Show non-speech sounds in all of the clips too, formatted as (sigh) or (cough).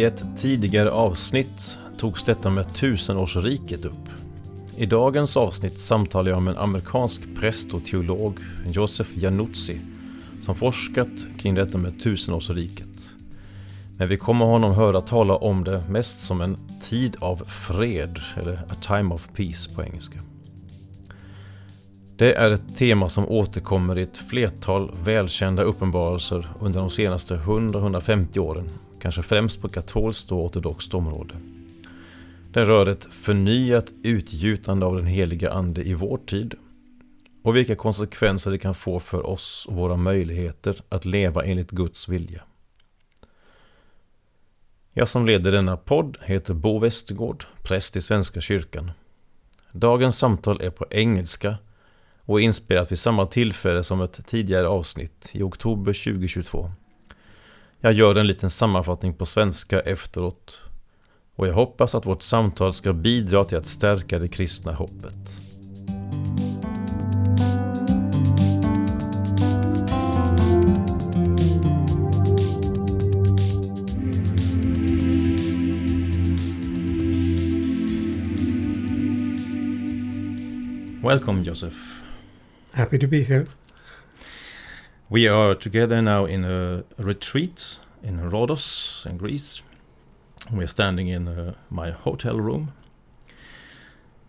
I ett tidigare avsnitt togs detta med tusenårsriket upp. I dagens avsnitt samtalar jag med en amerikansk präst och teolog, Joseph Januzzi, som forskat kring detta med tusenårsriket. Men vi kommer honom höra tala om det mest som en tid av fred, eller a time of peace på engelska. Det är ett tema som återkommer i ett flertal välkända uppenbarelser under de senaste 100-150 åren, kanske främst på katolskt och ortodoxt område. Den rör ett förnyat utgjutande av den heliga Ande i vår tid och vilka konsekvenser det kan få för oss och våra möjligheter att leva enligt Guds vilja. Jag som leder denna podd heter Bo Westergård, präst i Svenska kyrkan. Dagens samtal är på engelska och är inspelat vid samma tillfälle som ett tidigare avsnitt i oktober 2022. Jag gör en liten sammanfattning på svenska efteråt och jag hoppas att vårt samtal ska bidra till att stärka det kristna hoppet. Welcome, Joseph. Happy to be here. We are together now in a retreat in Rhodos in Greece. We're standing in uh, my hotel room.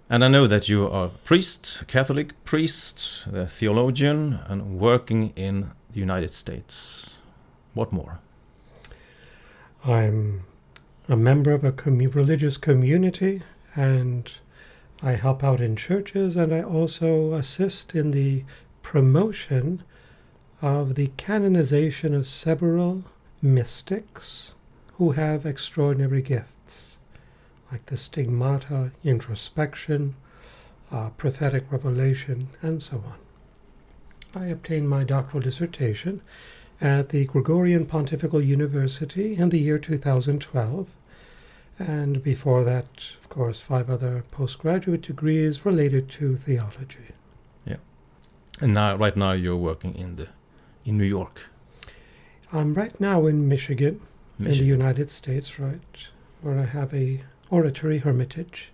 And I know that you are a priest, a Catholic priest, a theologian, and working in the United States. What more? I'm a member of a commu- religious community and I help out in churches and I also assist in the promotion of the canonization of several mystics who have extraordinary gifts, like the stigmata, introspection, uh, prophetic revelation, and so on. I obtained my doctoral dissertation at the Gregorian Pontifical University in the year 2012 and before that, of course, five other postgraduate degrees related to theology. Yeah, and now, right now, you're working in the in New York. I'm right now in Michigan, in the United States, right, where I have a oratory hermitage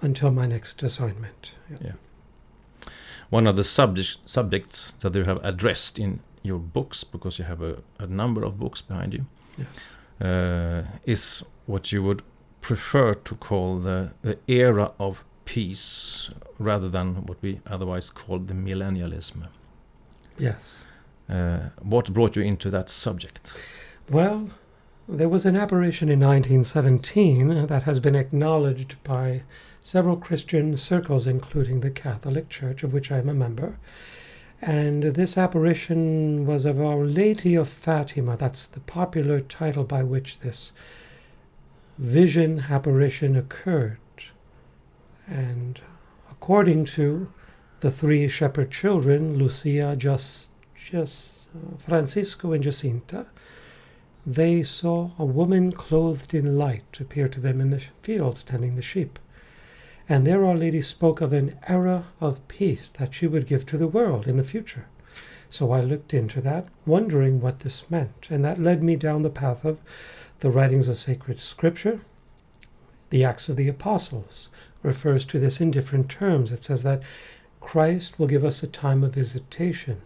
until my next assignment. Yeah. One of the subject, subjects that you have addressed in your books, because you have a, a number of books behind you, uh, is what you would prefer to call the, the era of peace rather than what we otherwise call the millennialism. Yes. Uh, what brought you into that subject? Well, there was an apparition in 1917 that has been acknowledged by several Christian circles, including the Catholic Church, of which I am a member. And this apparition was of Our Lady of Fatima. That's the popular title by which this vision apparition occurred. And according to the three shepherd children, Lucia, Just, Uh, Francisco, and Jacinta, they saw a woman clothed in light appear to them in the fields tending the sheep. And there Our Lady spoke of an era of peace that she would give to the world in the future. So I looked into that, wondering what this meant, and that led me down the path of the writings of sacred scripture. The Acts of the Apostles refers to this in different terms. It says that Christ will give us a time of visitation,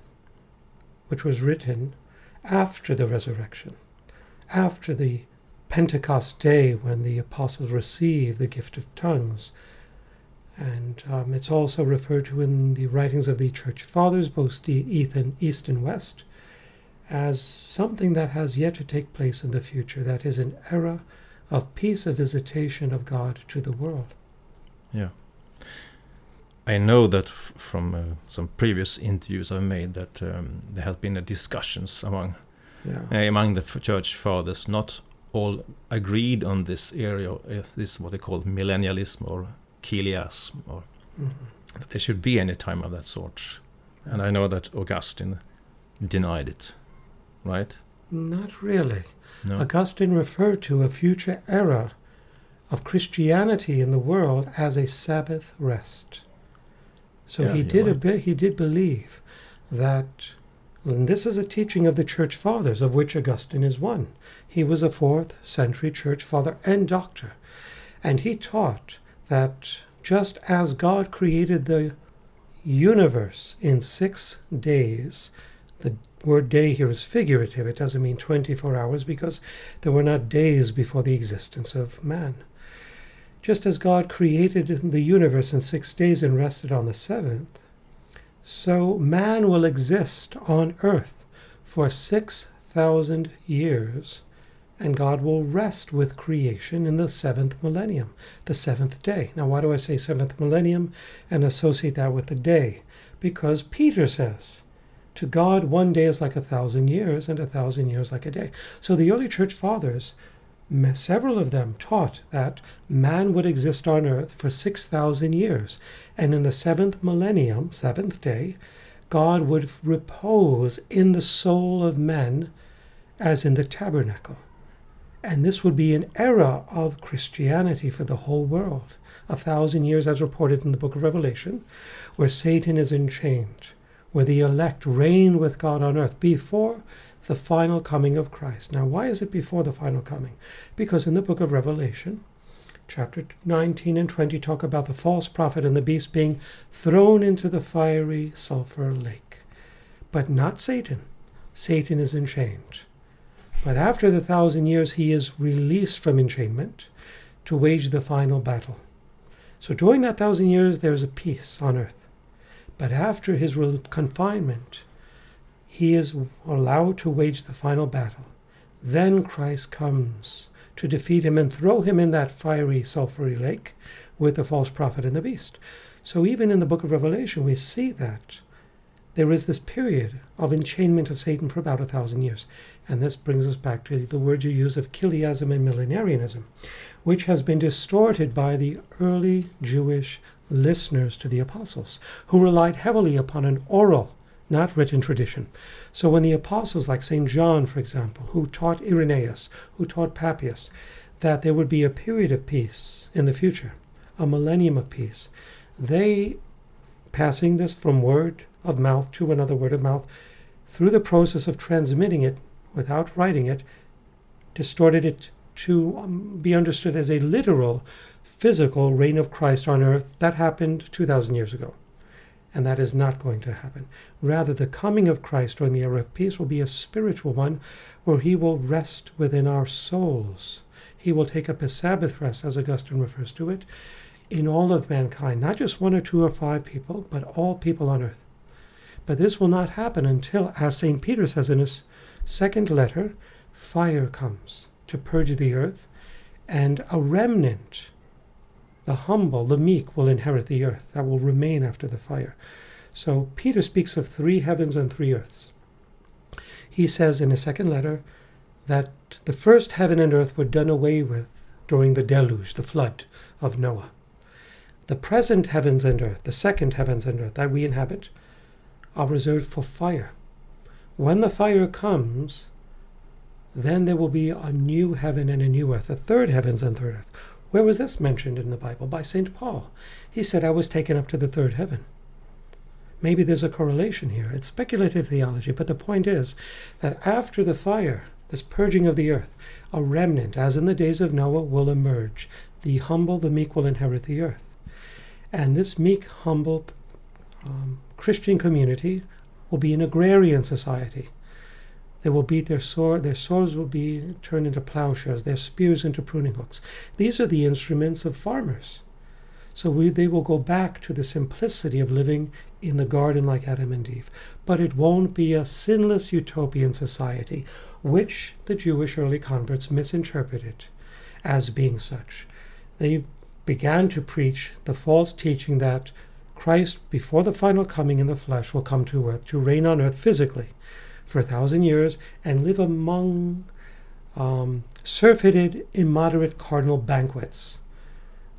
which was written after the resurrection, after the Pentecost day when the apostles received the gift of tongues. And um, it's also referred to in the writings of the church fathers, both East and West, as something that has yet to take place in the future. That is an era of peace, a visitation of God to the world. Yeah. I know that from uh, some previous interviews I've made that um, there has been a discussions among Yeah. uh, among the f- church fathers. Not all agreed on this area. Uh, this is what they call millennialism or chiliasm, or Mhm. that there should be any time of that sort. And I know that Augustine denied it, right? Not really. No. Augustine referred to a future era of Christianity in the world as a Sabbath rest. So Yeah, he did a bit, he did believe that And this is a teaching of the church fathers, of which Augustine is one. He was a fourth century church father and doctor. And he taught that just as God created the universe in six days, the word day here is figurative. It doesn't mean 24 hours because there were not days before the existence of man. Just as God created the universe in six days and rested on the seventh, so man will exist on earth for 6,000 years, and God will rest with creation in the seventh millennium, the seventh day. Now, why do I say seventh millennium and associate that with the day? Because Peter says, to God, one day is like a thousand years, and a thousand years like a day. So the early church fathers several of them taught that man would exist on earth for 6,000 years, and in the seventh millennium, seventh day, God would repose in the soul of men as in the tabernacle. And this would be an era of Christianity for the whole world, a thousand years as reported in the book of Revelation, where Satan is enchained, where the elect reign with God on earth before the final coming of Christ. Now, why is it before the final coming? Because in the book of Revelation, chapter 19 and 20 talk about the false prophet and the beast being thrown into the fiery sulfur lake. But not Satan. Satan is enchained. But after the thousand years, he is released from enchainment to wage the final battle. So during that thousand years, there's a peace on earth. But after his confinement, he is allowed to wage the final battle. Then Christ comes to defeat him and throw him in that fiery, sulphury lake with the false prophet and the beast. So even in the book of Revelation, we see that there is this period of enchainment of Satan for about a thousand years. And this brings us back to the word you use of chiliasm and millenarianism, which has been distorted by the early Jewish listeners to the apostles, who relied heavily upon an oral not written tradition. So when the apostles, like St. John, for example, who taught Irenaeus, who taught Papias, that there would be a period of peace in the future, a millennium of peace, they, passing this from word of mouth to another word of mouth, through the process of transmitting it without writing it, distorted it to um, be understood as a literal, physical reign of Christ on earth that happened 2,000 years ago and that is not going to happen. Rather, the coming of Christ during the era of peace will be a spiritual one where he will rest within our souls. He will take up a Sabbath rest, as Augustine refers to it, in all of mankind, not just one or two or five people, but all people on earth. But this will not happen until, as St. Peter says in his second letter, fire comes to purge the earth, and a remnant the humble, the meek will inherit the earth that will remain after the fire. So Peter speaks of three heavens and three earths. He says in his second letter that the first heaven and earth were done away with during the deluge, the flood of Noah. The present heavens and earth, the second heavens and earth that we inhabit, are reserved for fire. When the fire comes, then there will be a new heaven and a new earth, a third heavens and third earth, where was this mentioned in the Bible? By St. Paul. He said, I was taken up to the third heaven. Maybe there's a correlation here. It's speculative theology, but the point is that after the fire, this purging of the earth, a remnant, as in the days of Noah, will emerge. The humble, the meek will inherit the earth. And this meek, humble um, Christian community will be an agrarian society. They will beat their sword, their swords will be turned into plowshares, their spears into pruning hooks. These are the instruments of farmers. So we, they will go back to the simplicity of living in the garden like Adam and Eve. But it won't be a sinless utopian society, which the Jewish early converts misinterpreted as being such. They began to preach the false teaching that Christ, before the final coming in the flesh, will come to earth to reign on earth physically for a thousand years and live among um, surfeited, immoderate cardinal banquets,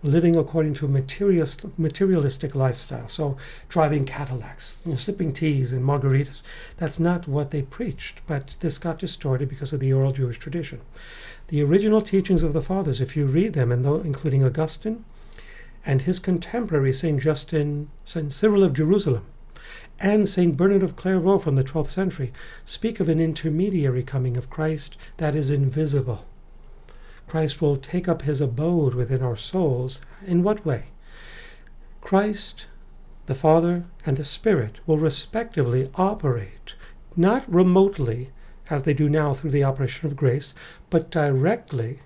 living according to a materialist, materialistic lifestyle. So, driving Cadillacs, you know, sipping teas and margaritas. That's not what they preached, but this got distorted because of the oral Jewish tradition. The original teachings of the fathers, if you read them, and though, including Augustine and his contemporary Saint Justin, Saint Cyril of Jerusalem, and St. Bernard of Clairvaux from the 12th century speak of an intermediary coming of Christ that is invisible. Christ will take up his abode within our souls. In what way? Christ, the Father, and the Spirit will respectively operate, not remotely as they do now through the operation of grace, but directly,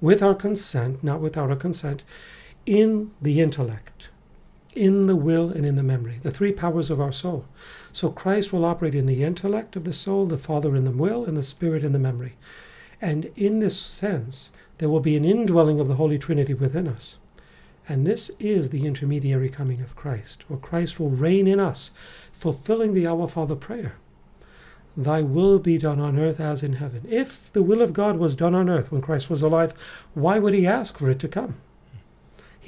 with our consent, not without our consent, in the intellect, in the will, and in the memory, the three powers of our soul. So Christ will operate in the intellect of the soul, the Father in the will, and the Spirit in the memory. And in this sense, there will be an indwelling of the Holy Trinity within us. And this is the intermediary coming of Christ, where Christ will reign in us, fulfilling the Our Father prayer. Thy will be done on earth as in heaven. If the will of God was done on earth when Christ was alive, why would he ask for it to come?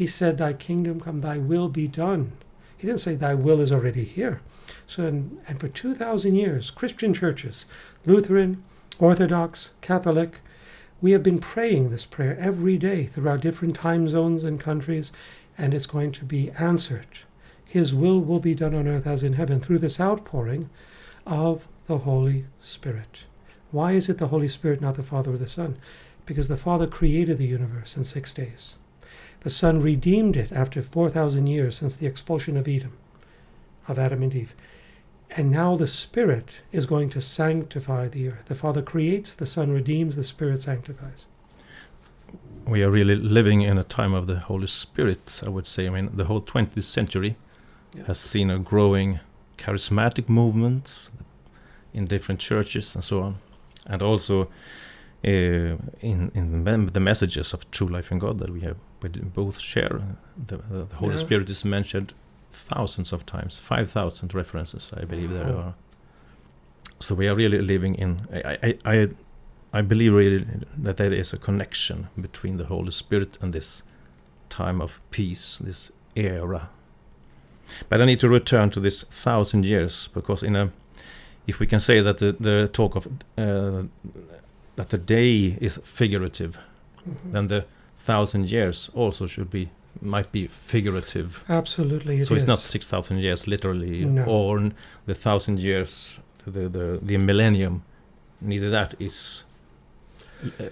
He said, Thy kingdom come, thy will be done. He didn't say, Thy will is already here. So, and, and for 2,000 years, Christian churches, Lutheran, Orthodox, Catholic, we have been praying this prayer every day throughout different time zones and countries, and it's going to be answered. His will will be done on earth as in heaven through this outpouring of the Holy Spirit. Why is it the Holy Spirit, not the Father or the Son? Because the Father created the universe in six days. The Son redeemed it after 4,000 years since the expulsion of Eden, of Adam and Eve. And now the Spirit is going to sanctify the earth. The Father creates, the Son redeems, the Spirit sanctifies. We are really living in a time of the Holy Spirit, I would say. I mean, the whole 20th century yeah. has seen a growing charismatic movement in different churches and so on. And also uh, in, in the messages of true life in God that we have we both share. The, the Holy yeah. Spirit is mentioned thousands of times, 5,000 references, I believe there are. So we are really living in. I, I, I, I believe really that there is a connection between the Holy Spirit and this time of peace, this era. But I need to return to this thousand years because in a, if we can say that the, the talk of uh, that the day is figurative, mm-hmm. then the thousand years also should be might be figurative. Absolutely. It so it's not 6,000 years literally, no. or the thousand years, the, the, the millennium. Neither that is. Uh,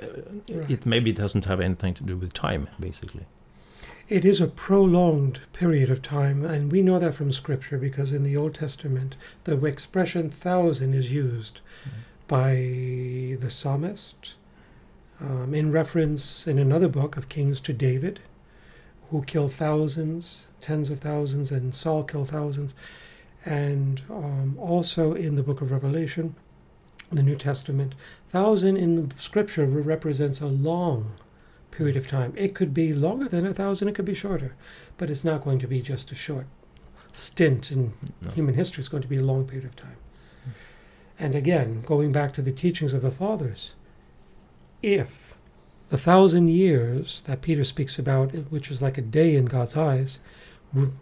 right. It maybe it doesn't have anything to do with time, basically. It is a prolonged period of time, and we know that from Scripture because in the Old Testament, the expression thousand is used mm. By the psalmist um, in reference in another book of Kings to David who killed thousands, tens of thousands, and Saul killed thousands. And um, also in the book of Revelation, the New Testament, thousand in the scripture represents a long period of time. It could be longer than a thousand, it could be shorter, but it's not going to be just a short stint in no. human history. It's going to be a long period of time. And again, going back to the teachings of the fathers, if the thousand years that Peter speaks about, which is like a day in God's eyes,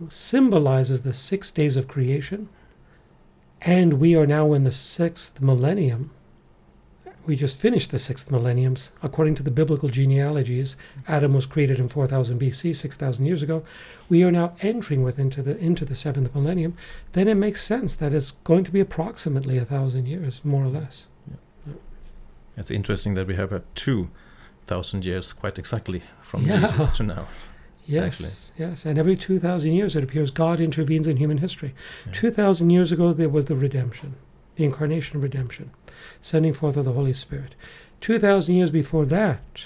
symbolizes the six days of creation. And we are now in the sixth millennium. We just finished the sixth millennium. According to the biblical genealogies, Adam was created in 4000 BC, 6000 years ago. We are now entering within the, into the seventh millennium. Then it makes sense that it's going to be approximately a thousand years, more or less. Yeah. Yeah. It's interesting that we have a two thousand years, quite exactly from yeah. Jesus to now. (laughs) Yes, actually. yes, and every two thousand years it appears God intervenes in human history. Two thousand years ago there was the redemption, the incarnation of redemption, sending forth of the Holy Spirit. Two thousand years before that,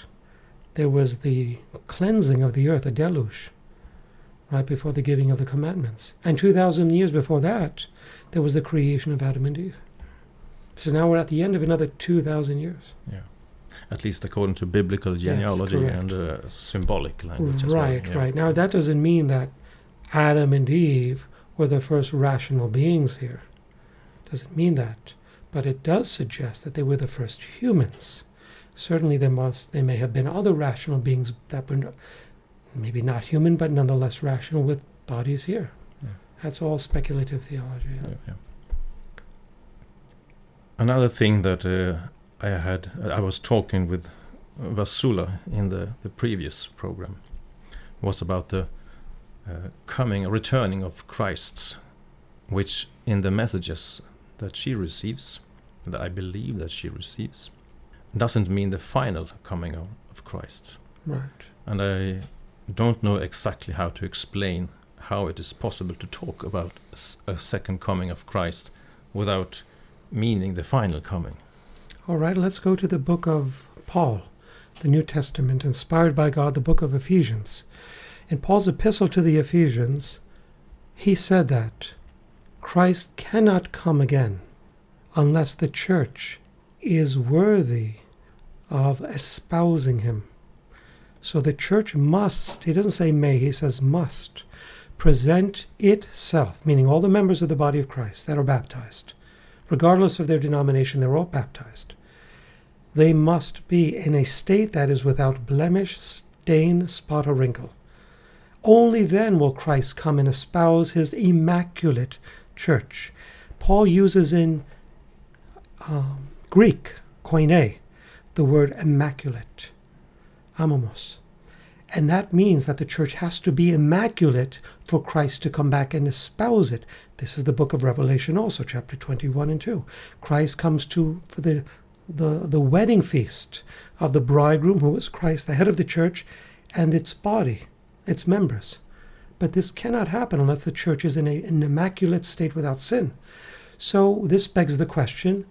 there was the cleansing of the earth, a deluge, right before the giving of the commandments. And two thousand years before that, there was the creation of Adam and Eve. So now we're at the end of another two thousand years. Yeah at least according to biblical genealogy yes, and uh, symbolic language. Right, well. yeah. right. Now that doesn't mean that Adam and Eve were the first rational beings here. Doesn't mean that, but it does suggest that they were the first humans. Certainly, there must there may have been other rational beings that were maybe not human, but nonetheless rational with bodies here. Yeah. That's all speculative theology. Yeah. Another thing that uh, I had I was talking with Vassula in the, the previous program was about the uh, coming returning of Christ which in the messages that she receives, that I believe that she receives, doesn't mean the final coming of, of Christ. Right. And I don't know exactly how to explain how it is possible to talk about a second coming of Christ without meaning the final coming. All right, let's go to the book of Paul, the New Testament, inspired by God, the book of Ephesians. In Paul's epistle to the Ephesians, he said that Christ cannot come again unless the church is worthy of espousing him. So the church must, he doesn't say may, he says must, present itself, meaning all the members of the body of Christ that are baptized, regardless of their denomination, they're all baptized. They must be in a state that is without blemish, stain, spot, or wrinkle. Only then will Christ come and espouse his immaculate church. Paul uses in um, Greek, koine, the word immaculate, amomos. And that means that the church has to be immaculate for Christ to come back and espouse it. This is the book of Revelation also, chapter 21 and 2. Christ comes to for the the, the wedding feast of the bridegroom, who is Christ, the head of the church, and its body, its members. But this cannot happen unless the church is in a, an immaculate state without sin. So this begs the question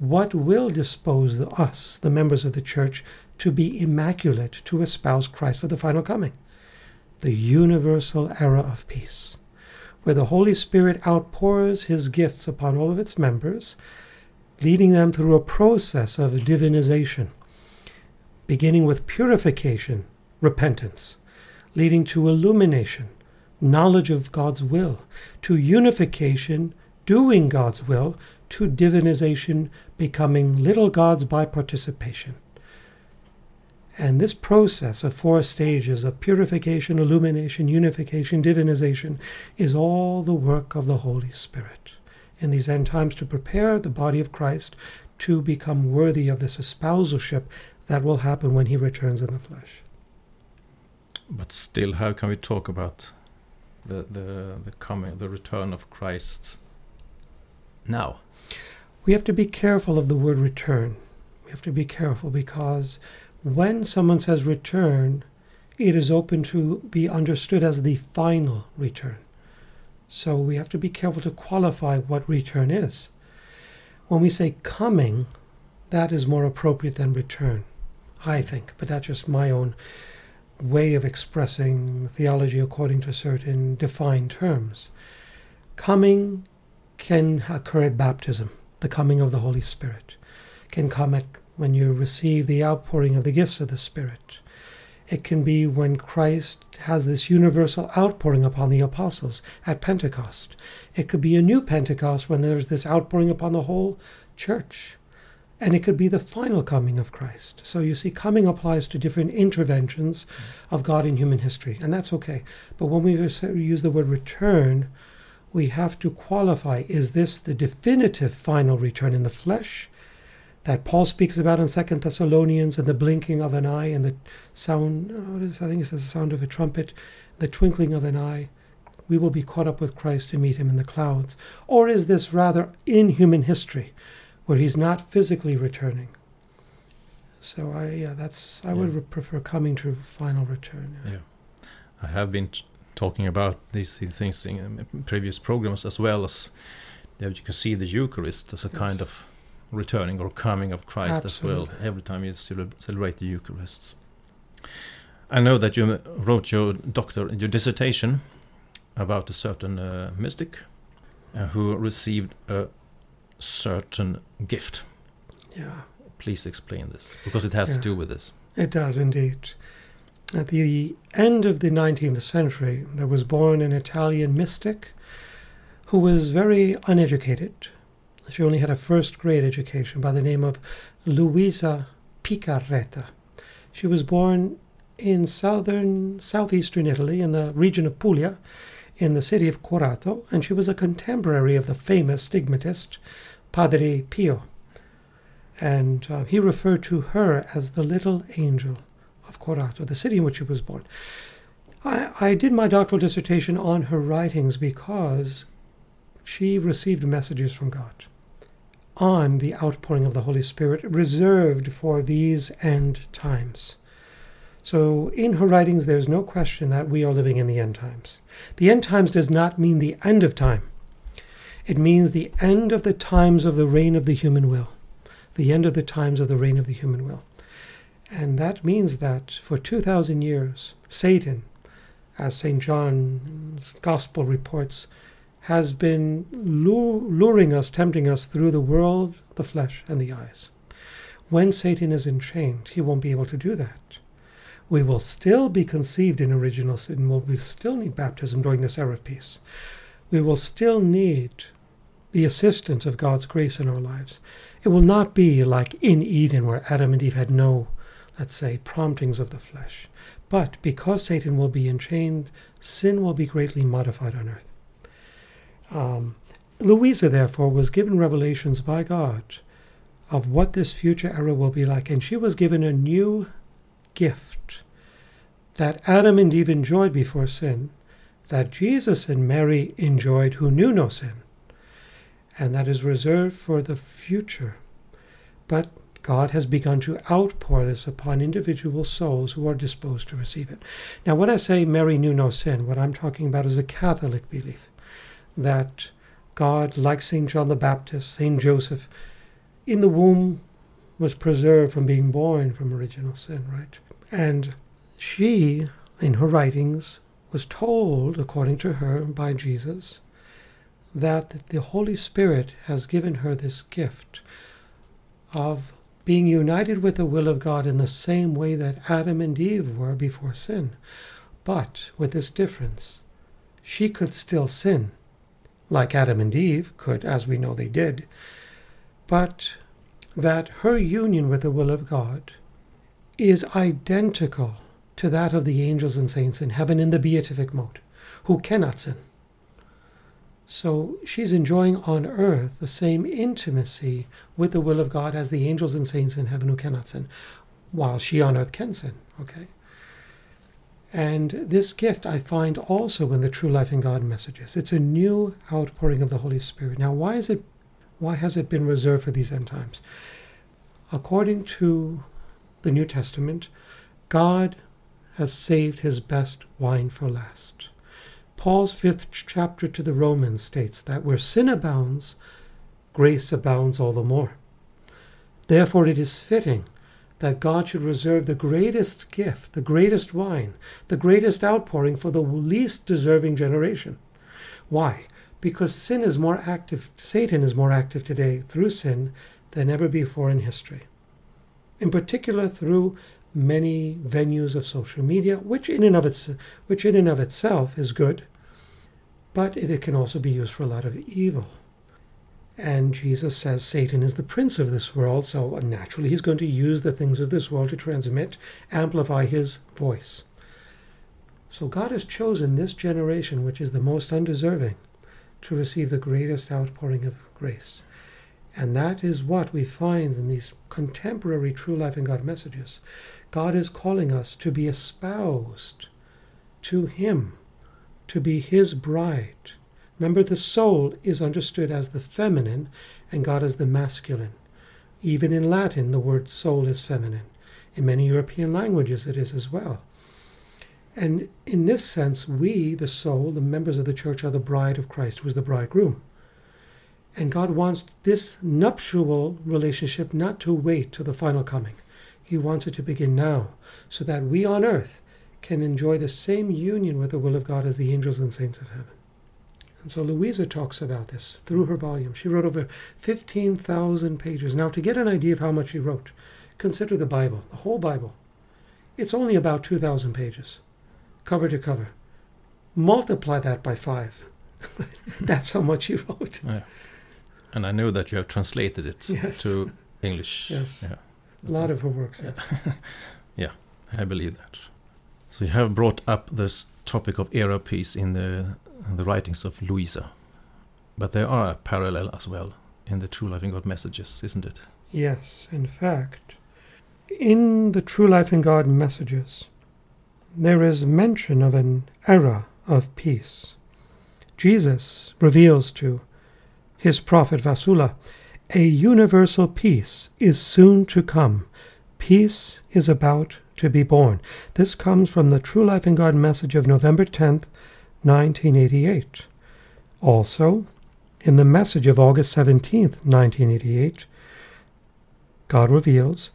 what will dispose the, us, the members of the church, to be immaculate to espouse Christ for the final coming? The universal era of peace, where the Holy Spirit outpours his gifts upon all of its members, leading them through a process of divinization, beginning with purification, repentance, leading to illumination, knowledge of God's will, to unification, doing God's will, to divinization, becoming little gods by participation. And this process of four stages of purification, illumination, unification, divinization is all the work of the Holy Spirit in these end times to prepare the body of Christ to become worthy of this espousalship that will happen when he returns in the flesh. But still, how can we talk about the, the, the coming, the return of Christ now? We have to be careful of the word return. We have to be careful because when someone says return, it is open to be understood as the final return. So we have to be careful to qualify what return is. When we say coming, that is more appropriate than return, I think, but that's just my own way of expressing theology according to certain defined terms. Coming can occur at baptism, the coming of the Holy Spirit, can come at when you receive the outpouring of the gifts of the Spirit. It can be when Christ has this universal outpouring upon the apostles at Pentecost. It could be a new Pentecost when there's this outpouring upon the whole church. And it could be the final coming of Christ. So you see, coming applies to different interventions of God in human history, and that's okay. But when we use the word return, we have to qualify is this the definitive final return in the flesh? that Paul speaks about in Second Thessalonians, and the blinking of an eye, and the sound. What is, I think it says the sound of a trumpet, the twinkling of an eye. We will be caught up with Christ to meet him in the clouds. Or is this rather in human history, where he's not physically returning? So I, yeah, that's I would re- prefer coming to final return. yeah. Yeah. I have been t- talking about these things in previous programs as well as that you can see the Eucharist as a kind of returning or coming of Christ as well every time you cele- celebrate the Eucharist. I know that you wrote your doctor your dissertation about a certain uh, mystic uh, who received a certain gift. yeah. Please explain this because it has Yeah. to do with this. It does indeed. At the end of the 19th century, there was born an Italian mystic who was very uneducated. She only had a first grade education by the name of Luisa Piccarreta. She was born in southern, southeastern Italy, in the region of Puglia, in the city of Corato, and she was a contemporary of the famous stigmatist Padre Pio. And uh, he referred to her as the little angel of Corato, the city in which she was born. I, I did my doctoral dissertation on her writings because she received messages from God on the outpouring of the Holy Spirit reserved for these end times. So, in her writings, there's no question that we are living in the end times. The end times does not mean the end of time, it means the end of the times of the reign of the human will. The end of the times of the reign of the human will. And that means that for 2,000 years, Satan, as St. John's Gospel reports, has been luring us, tempting us through the world, the flesh, and the eyes. When Satan is enchained, he won't be able to do that. We will still be conceived in original sin. We'll still need baptism during this era of peace. We will still need the assistance of God's grace in our lives. It will not be like in Eden, where Adam and Eve had no, let's say, promptings of the flesh. But because Satan will be enchained, sin will be greatly modified on earth. Um, Luisa, therefore, was given revelations by God of what this future era will be like, and she was given a new gift that Adam and Eve enjoyed before sin, that Jesus and Mary enjoyed who knew no sin, and that is reserved for the future. But God has begun to outpour this upon individual souls who are disposed to receive it. Now, when I say Mary knew no sin, what I'm talking about is a Catholic belief that God, like St. John the Baptist, St. Joseph, in the womb was preserved from being born from original sin, right? And she, in her writings, was told, according to her, by Jesus, that the Holy Spirit has given her this gift of being united with the will of God in the same way that Adam and Eve were before sin. But with this difference, she could still sin like Adam and Eve could, as we know they did, but that her union with the will of God is identical to that of the angels and saints in heaven in the beatific mode, who cannot sin. So she's enjoying on earth the same intimacy with the will of God as the angels and saints in heaven who cannot sin, while she on earth can sin. Okay? And this gift I find also in the True Life in God messages. It's a new outpouring of the Holy Spirit. Now, why is it why has it been reserved for these end times? According to the New Testament, God has saved his best wine for last. Paul's fifth chapter to the Romans states that where sin abounds, grace abounds all the more. Therefore, it is fitting that God should reserve the greatest gift, the greatest wine, the greatest outpouring for the least deserving generation. Why? Because sin is more active, Satan is more active today through sin than ever before in history. In particular, through many venues of social media, which in and of, its, which in and of itself is good, but it, it can also be used for a lot of evil. And Jesus says Satan is the prince of this world, so naturally he's going to use the things of this world to transmit, amplify his voice. So God has chosen this generation, which is the most undeserving, to receive the greatest outpouring of grace. And that is what we find in these contemporary true life in God messages. God is calling us to be espoused to Him, to be His bride Remember, the soul is understood as the feminine and God as the masculine. Even in Latin, the word soul is feminine. In many European languages, it is as well. And in this sense, we, the soul, the members of the church, are the bride of Christ, who is the bridegroom. And God wants this nuptial relationship not to wait till the final coming. He wants it to begin now, so that we on earth can enjoy the same union with the will of God as the angels and saints of heaven. And so Luisa talks about this through her volume. She wrote over 15,000 pages. Now, to get an idea of how much she wrote, consider the Bible, the whole Bible. It's only about 2,000 pages, cover to cover. Multiply that by five. (laughs) That's how much she wrote. Yeah. And I know that you have translated it yes. to English. (laughs) Yes. Yeah. A lot it. of her works. Yes. (laughs) yeah, I believe that. So you have brought up this topic of era peace in the the writings of Luisa. But there are a parallel as well in the True Life in God messages, isn't it? Yes, in fact, in the True Life in God messages, there is mention of an era of peace. Jesus reveals to his prophet Vassula, a universal peace is soon to come. Peace is about to be born. This comes from the True Life in God message of November 10th, 1988. Also, in the message of August 17th, 1988, God reveals,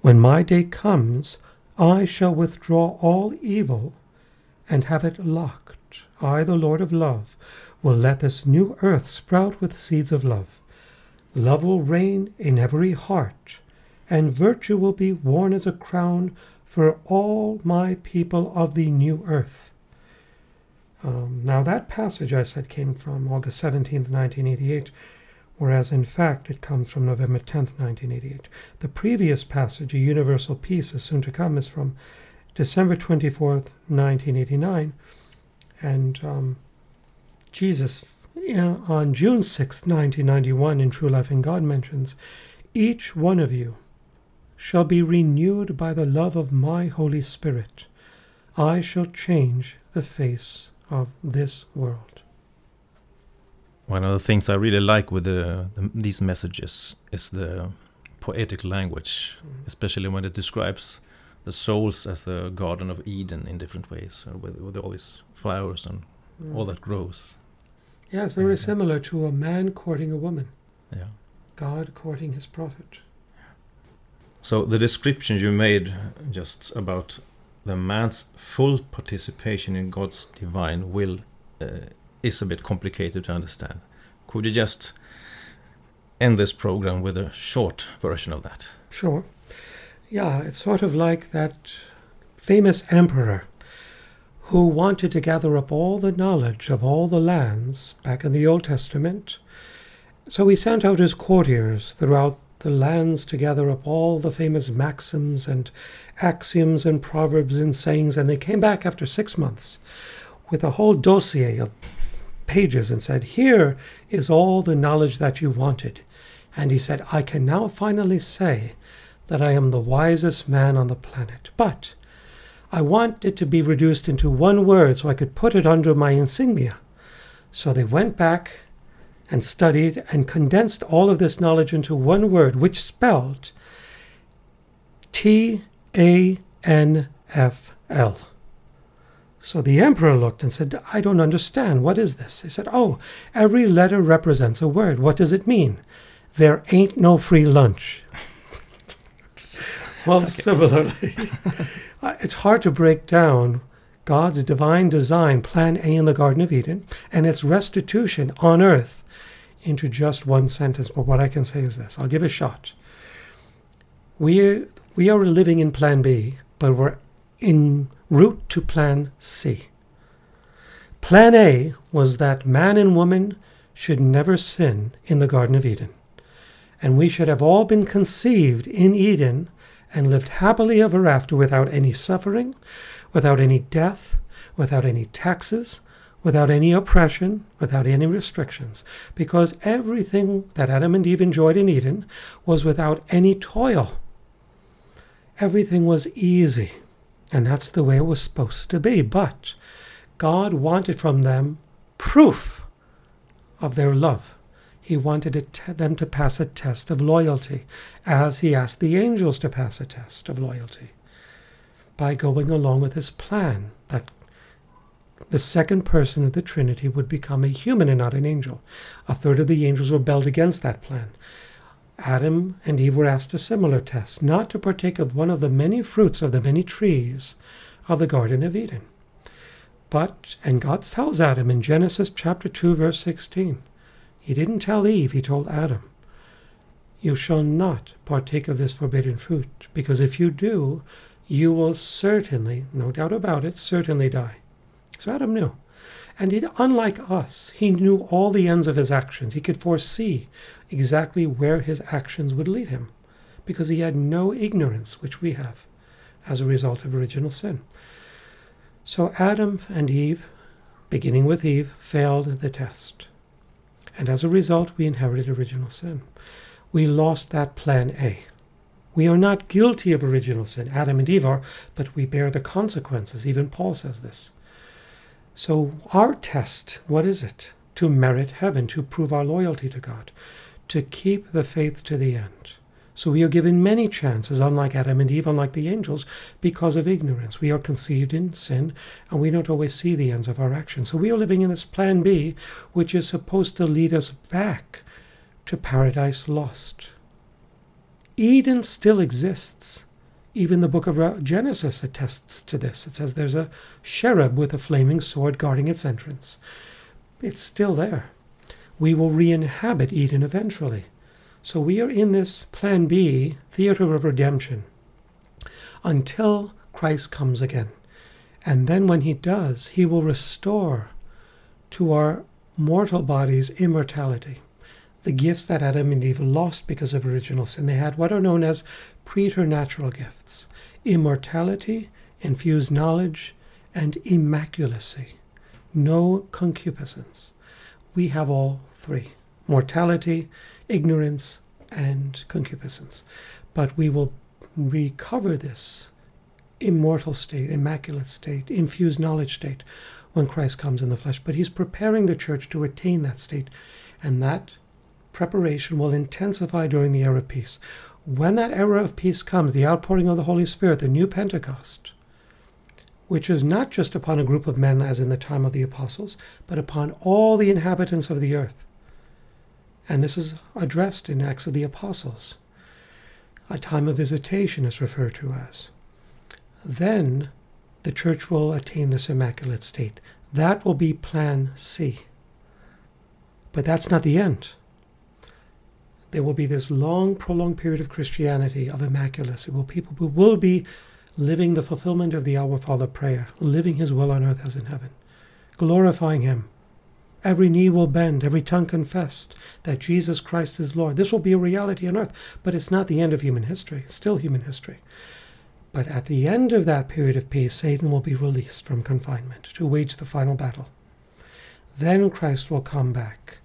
When my day comes, I shall withdraw all evil and have it locked. I, the Lord of love, will let this new earth sprout with seeds of love. Love will reign in every heart, and virtue will be worn as a crown for all my people of the new earth. Um, now, that passage I said came from August 17th, 1988, whereas in fact it comes from November 10th, 1988. The previous passage, A Universal Peace is Soon to Come, is from December 24th, 1989, and um, Jesus on June 6th, 1991, in True Life in God mentions, Each one of you shall be renewed by the love of my Holy Spirit. I shall change the face of this world. One of the things I really like with the, the, these messages is the poetic language, especially when it describes the souls as the Garden of Eden in different ways, uh, with, with all these flowers and mm. all that grows. Yeah, it's very similar to a man courting a woman. Yeah. God courting his prophet. So the description you made just about the man's full participation in God's divine will uh, is a bit complicated to understand. Could you just end this program with a short version of that? Sure. Yeah, it's sort of like that famous emperor who wanted to gather up all the knowledge of all the lands back in the Old Testament. So he sent out his courtiers throughout the lands to gather up all the famous maxims and axioms and proverbs and sayings, and they came back after six months with a whole dossier of pages and said, Here is all the knowledge that you wanted. And he said, I can now finally say that I am the wisest man on the planet. But I want it to be reduced into one word so I could put it under my insignia. So they went back and studied and condensed all of this knowledge into one word, which spelled T A N F L. So the emperor looked and said, I don't understand. What is this? He said, Oh, every letter represents a word. What does it mean? There ain't no free lunch. (laughs) well, similarly. (laughs) Uh, it's hard to break down God's divine design, plan A in the Garden of Eden, and its restitution on earth into just one sentence. But what I can say is this I'll give a shot. We, we are living in plan B, but we're en route to plan C. Plan A was that man and woman should never sin in the Garden of Eden. And we should have all been conceived in Eden and lived happily ever after without any suffering, without any death, without any taxes, without any oppression, without any restrictions, because everything that Adam and Eve enjoyed in Eden was without any toil. Everything was easy, and that's the way it was supposed to be. But God wanted from them proof of their love he wanted them to pass a test of loyalty, as he asked the angels to pass a test of loyalty, by going along with his plan that the second person of the Trinity would become a human and not an angel. A third of the angels rebelled against that plan. Adam and Eve were asked a similar test, not to partake of one of the many fruits of the many trees of the Garden of Eden. But, and God tells Adam in Genesis chapter 2, verse 16, he didn't tell Eve, he told Adam, You shall not partake of this forbidden fruit, because if you do, you will certainly, no doubt about it, certainly die. So Adam knew. And he, unlike us, he knew all the ends of his actions. He could foresee exactly where his actions would lead him, because he had no ignorance, which we have, as a result of original sin. So Adam and Eve, beginning with Eve, failed the test. And as a result, we inherited original sin. We lost that plan A. We are not guilty of original sin. Adam and Eve are, but we bear the consequences. Even Paul says this. So, our test, what is it? to merit heaven, to prove our loyalty to God, to keep the faith to the end. So we are given many chances, unlike Adam and Eve, unlike the angels, because of ignorance. We are conceived in sin, and we don't always see the ends of our actions. So we are living in this plan B, which is supposed to lead us back to paradise lost. Eden still exists. Even the book of Genesis attests to this. It says there's a cherub with a flaming sword guarding its entrance. It's still there. We will re inhabit Eden eventually. So we are in this plan B, theater of redemption, until Christ comes again. And then when he does, he will restore to our mortal bodies immortality. The gifts that Adam and Eve lost because of original sin. They had what are known as preternatural gifts immortality, infused knowledge, and immaculacy. No concupiscence. We have all three mortality, ignorance and concupiscence. But we will recover this immortal state, immaculate state, infused knowledge state when Christ comes in the flesh. But he's preparing the church to attain that state. And that preparation will intensify during the era of peace. When that era of peace comes, the outpouring of the Holy Spirit, the new Pentecost, which is not just upon a group of men as in the time of the apostles, but upon all the inhabitants of the earth, and this is addressed in Acts of the Apostles. A time of visitation is referred to as. Then the church will attain this immaculate state. That will be plan C. But that's not the end. There will be this long, prolonged period of Christianity, of immaculacy, where people who will be living the fulfillment of the Our Father prayer, living His will on earth as in heaven, glorifying Him, Every knee will bend, every tongue confess that Jesus Christ is Lord. This will be a reality on earth, but it's not the end of human history. It's still human history. But at the end of that period of peace, Satan will be released from confinement to wage the final battle. Then Christ will come back.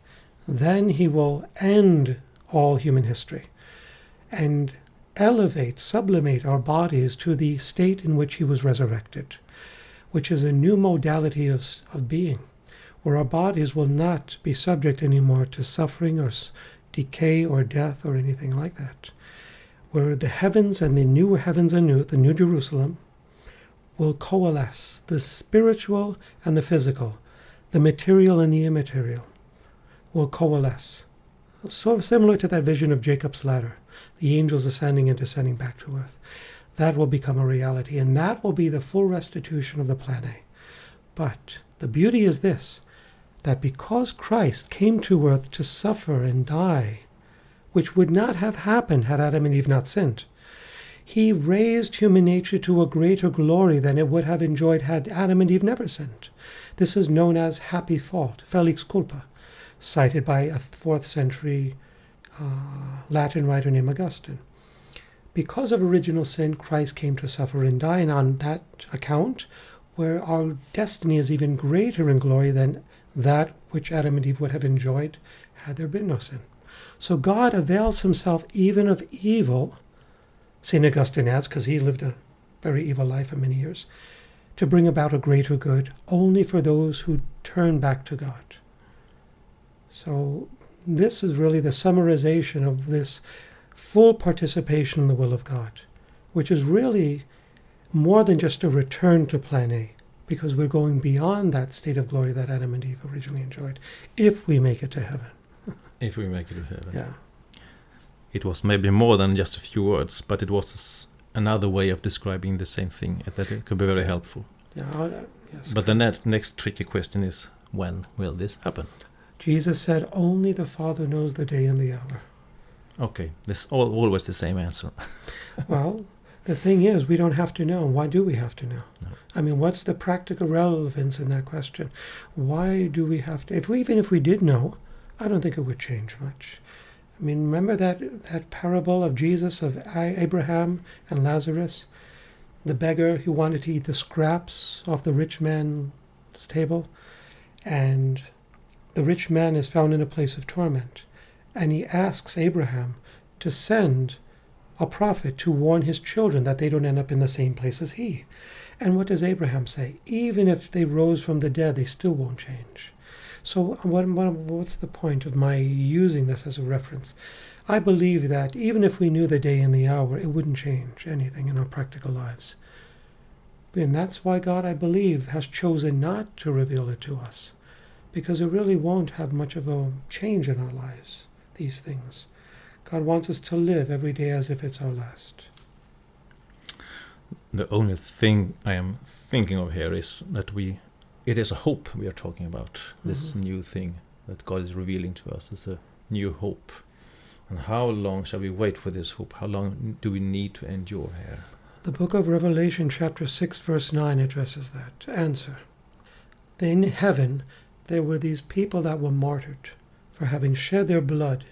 Then he will end all human history and elevate, sublimate our bodies to the state in which he was resurrected, which is a new modality of, of being where our bodies will not be subject anymore to suffering or decay or death or anything like that. Where the heavens and the new heavens and new, the new Jerusalem, will coalesce, the spiritual and the physical, the material and the immaterial, will coalesce. So similar to that vision of Jacob's ladder, the angels ascending and descending back to earth. That will become a reality, and that will be the full restitution of the planet. But the beauty is this that because Christ came to earth to suffer and die, which would not have happened had Adam and Eve not sinned, he raised human nature to a greater glory than it would have enjoyed had Adam and Eve never sinned. This is known as happy fault, felix culpa, cited by a fourth century uh, Latin writer named Augustine. Because of original sin, Christ came to suffer and die, and on that account, where our destiny is even greater in glory than that which Adam and Eve would have enjoyed had there been no sin. So God avails himself even of evil, St. Augustine adds, because he lived a very evil life for many years, to bring about a greater good only for those who turn back to God. So this is really the summarization of this full participation in the will of God, which is really more than just a return to plan A because we're going beyond that state of glory that Adam and Eve originally enjoyed, if we make it to heaven. (laughs) if we make it to heaven. Yeah. It was maybe more than just a few words, but it was another way of describing the same thing that it could be very helpful. Yeah, uh, yes, but the net, next tricky question is when will this happen? Jesus said, Only the Father knows the day and the hour. Okay, this all, always the same answer. (laughs) well, the thing is, we don't have to know. Why do we have to know? No. I mean, what's the practical relevance in that question? Why do we have to? If we, even if we did know, I don't think it would change much. I mean, remember that that parable of Jesus of Abraham and Lazarus, the beggar who wanted to eat the scraps off the rich man's table, and the rich man is found in a place of torment, and he asks Abraham to send a prophet to warn his children that they don't end up in the same place as he. And what does Abraham say? Even if they rose from the dead, they still won't change. So, what, what, what's the point of my using this as a reference? I believe that even if we knew the day and the hour, it wouldn't change anything in our practical lives. And that's why God, I believe, has chosen not to reveal it to us, because it really won't have much of a change in our lives, these things. God wants us to live every day as if it's our last. The only thing I am thinking of here is that we, it is a hope we are talking about. This Mhm. new thing that God is revealing to us is a new hope. And how long shall we wait for this hope? How long do we need to endure here? The book of Revelation, chapter 6, verse 9, addresses that. Answer. In heaven, there were these people that were martyred for having shed their blood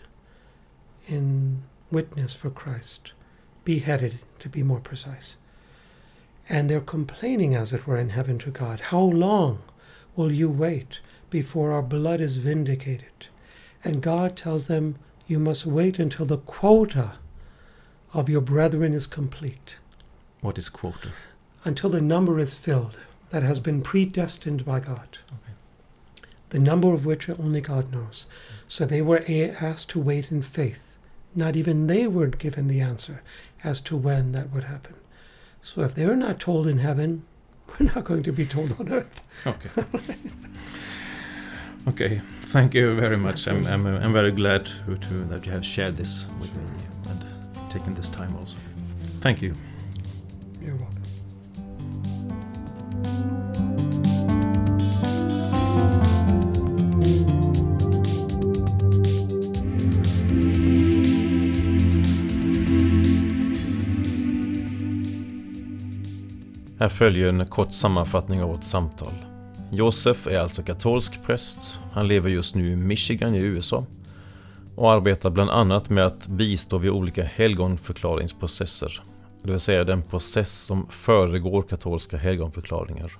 in witness for Christ, beheaded, to be more precise. And they're complaining, as it were, in heaven to God How long will you wait before our blood is vindicated? And God tells them, You must wait until the quota of your brethren is complete What is quota? until the number is filled that has been predestined by God. Okay. The number of which only God knows. So they were asked to wait in faith. Not even they weren't given the answer as to when that would happen. So if they're not told in heaven, (laughs) we're not going to be told on earth. Okay. okay. Thank you very much. I'm, I'm, I'm very glad to, to, that you have shared this with me and taken this time also. Thank you. Här följer en kort sammanfattning av vårt samtal. Josef är alltså katolsk präst. Han lever just nu i Michigan i USA och arbetar bland annat med att bistå vid olika helgonförklaringsprocesser. Det vill säga den process som föregår katolska helgonförklaringar.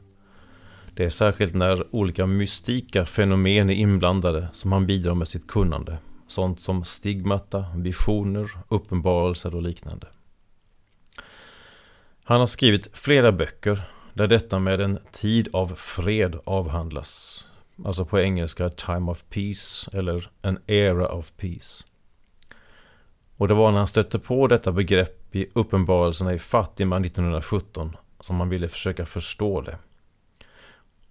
Det är särskilt när olika mystika fenomen är inblandade som han bidrar med sitt kunnande. Sånt som stigmata, visioner, uppenbarelser och liknande. Han har skrivit flera böcker där detta med en tid av fred avhandlas. Alltså på engelska Time of Peace eller An Era of Peace. Och det var när han stötte på detta begrepp i uppenbarelserna i Fatima 1917 som han ville försöka förstå det.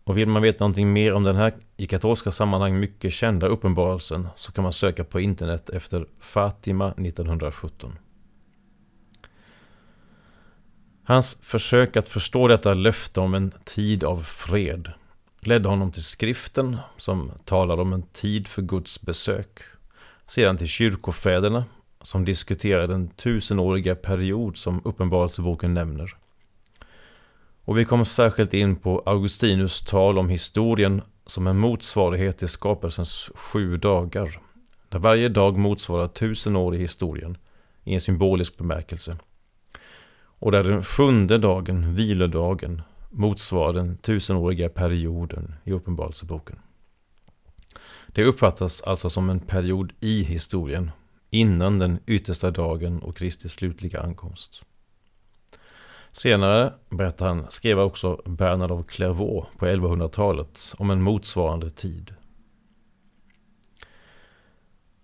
Och vill man veta någonting mer om den här i katolska sammanhang mycket kända uppenbarelsen så kan man söka på internet efter Fatima 1917. Hans försök att förstå detta löfte om en tid av fred ledde honom till skriften som talar om en tid för Guds besök. Sedan till kyrkofäderna som diskuterar den tusenåriga period som Uppenbarelseboken nämner. Och vi kom särskilt in på Augustinus tal om historien som en motsvarighet till skapelsens sju dagar. Där varje dag motsvarar tusen år i historien i en symbolisk bemärkelse. Och där den sjunde dagen, vilodagen, motsvarar den tusenåriga perioden i Uppenbarelseboken. Det uppfattas alltså som en period i historien, innan den yttersta dagen och Kristi slutliga ankomst. Senare, berättar han, skrev också Bernard av Clairvaux på 1100-talet om en motsvarande tid.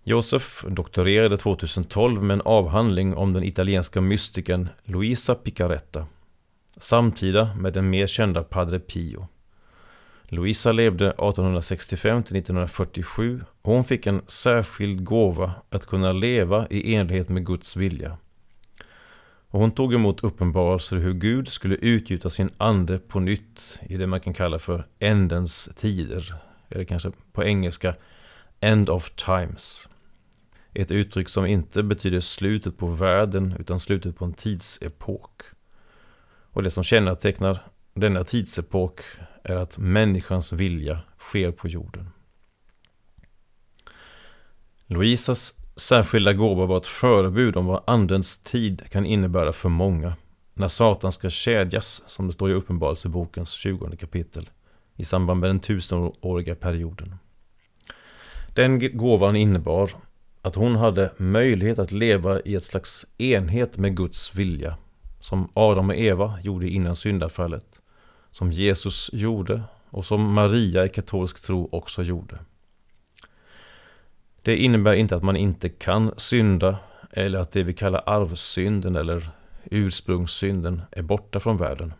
Josef doktorerade 2012 med en avhandling om den italienska mystikern Luisa Picaretta, samtida med den mer kända Padre Pio. Luisa levde 1865 till 1947 och hon fick en särskild gåva att kunna leva i enlighet med Guds vilja. Och hon tog emot uppenbarelser hur Gud skulle utgjuta sin ande på nytt i det man kan kalla för ändens tider, eller kanske på engelska End of Times. Ett uttryck som inte betyder slutet på världen utan slutet på en tidsepok. Och det som kännetecknar denna tidsepok är att människans vilja sker på jorden. Louisas särskilda gåva var ett förebud om vad andens tid kan innebära för många när Satan ska kedjas, som det står i Uppenbarelsebokens 20 kapitel, i samband med den tusenåriga perioden. Den gåvan innebar att hon hade möjlighet att leva i ett slags enhet med Guds vilja, som Adam och Eva gjorde innan syndafallet, som Jesus gjorde och som Maria i katolsk tro också gjorde. Det innebär inte att man inte kan synda eller att det vi kallar arvsynden eller ursprungssynden är borta från världen.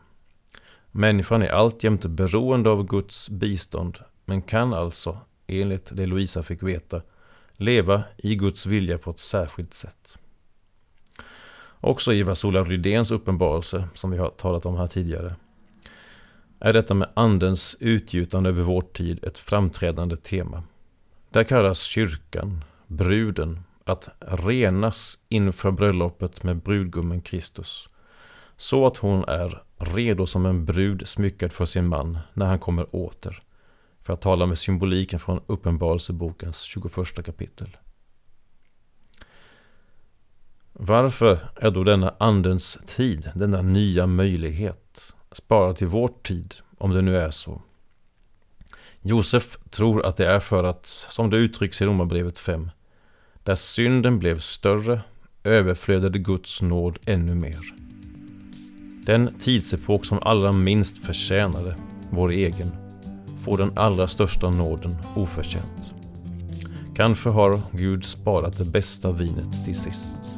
Människan är alltjämt beroende av Guds bistånd men kan alltså, enligt det Louisa fick veta, leva i Guds vilja på ett särskilt sätt. Också i Vasola Rydéns uppenbarelse, som vi har talat om här tidigare, är detta med andens utgjutande över vår tid ett framträdande tema. Där kallas kyrkan, bruden, att renas inför bröllopet med brudgummen Kristus. Så att hon är redo som en brud smyckad för sin man när han kommer åter. För att tala med symboliken från Uppenbarelsebokens 21 kapitel. Varför är då denna andens tid, denna nya möjlighet, sparad till vår tid, om det nu är så? Josef tror att det är för att, som det uttrycks i Romarbrevet 5, där synden blev större överflödade Guds nåd ännu mer. Den tidsepok som allra minst förtjänade, vår egen, får den allra största nåden oförtjänt. Kanske har Gud sparat det bästa vinet till sist.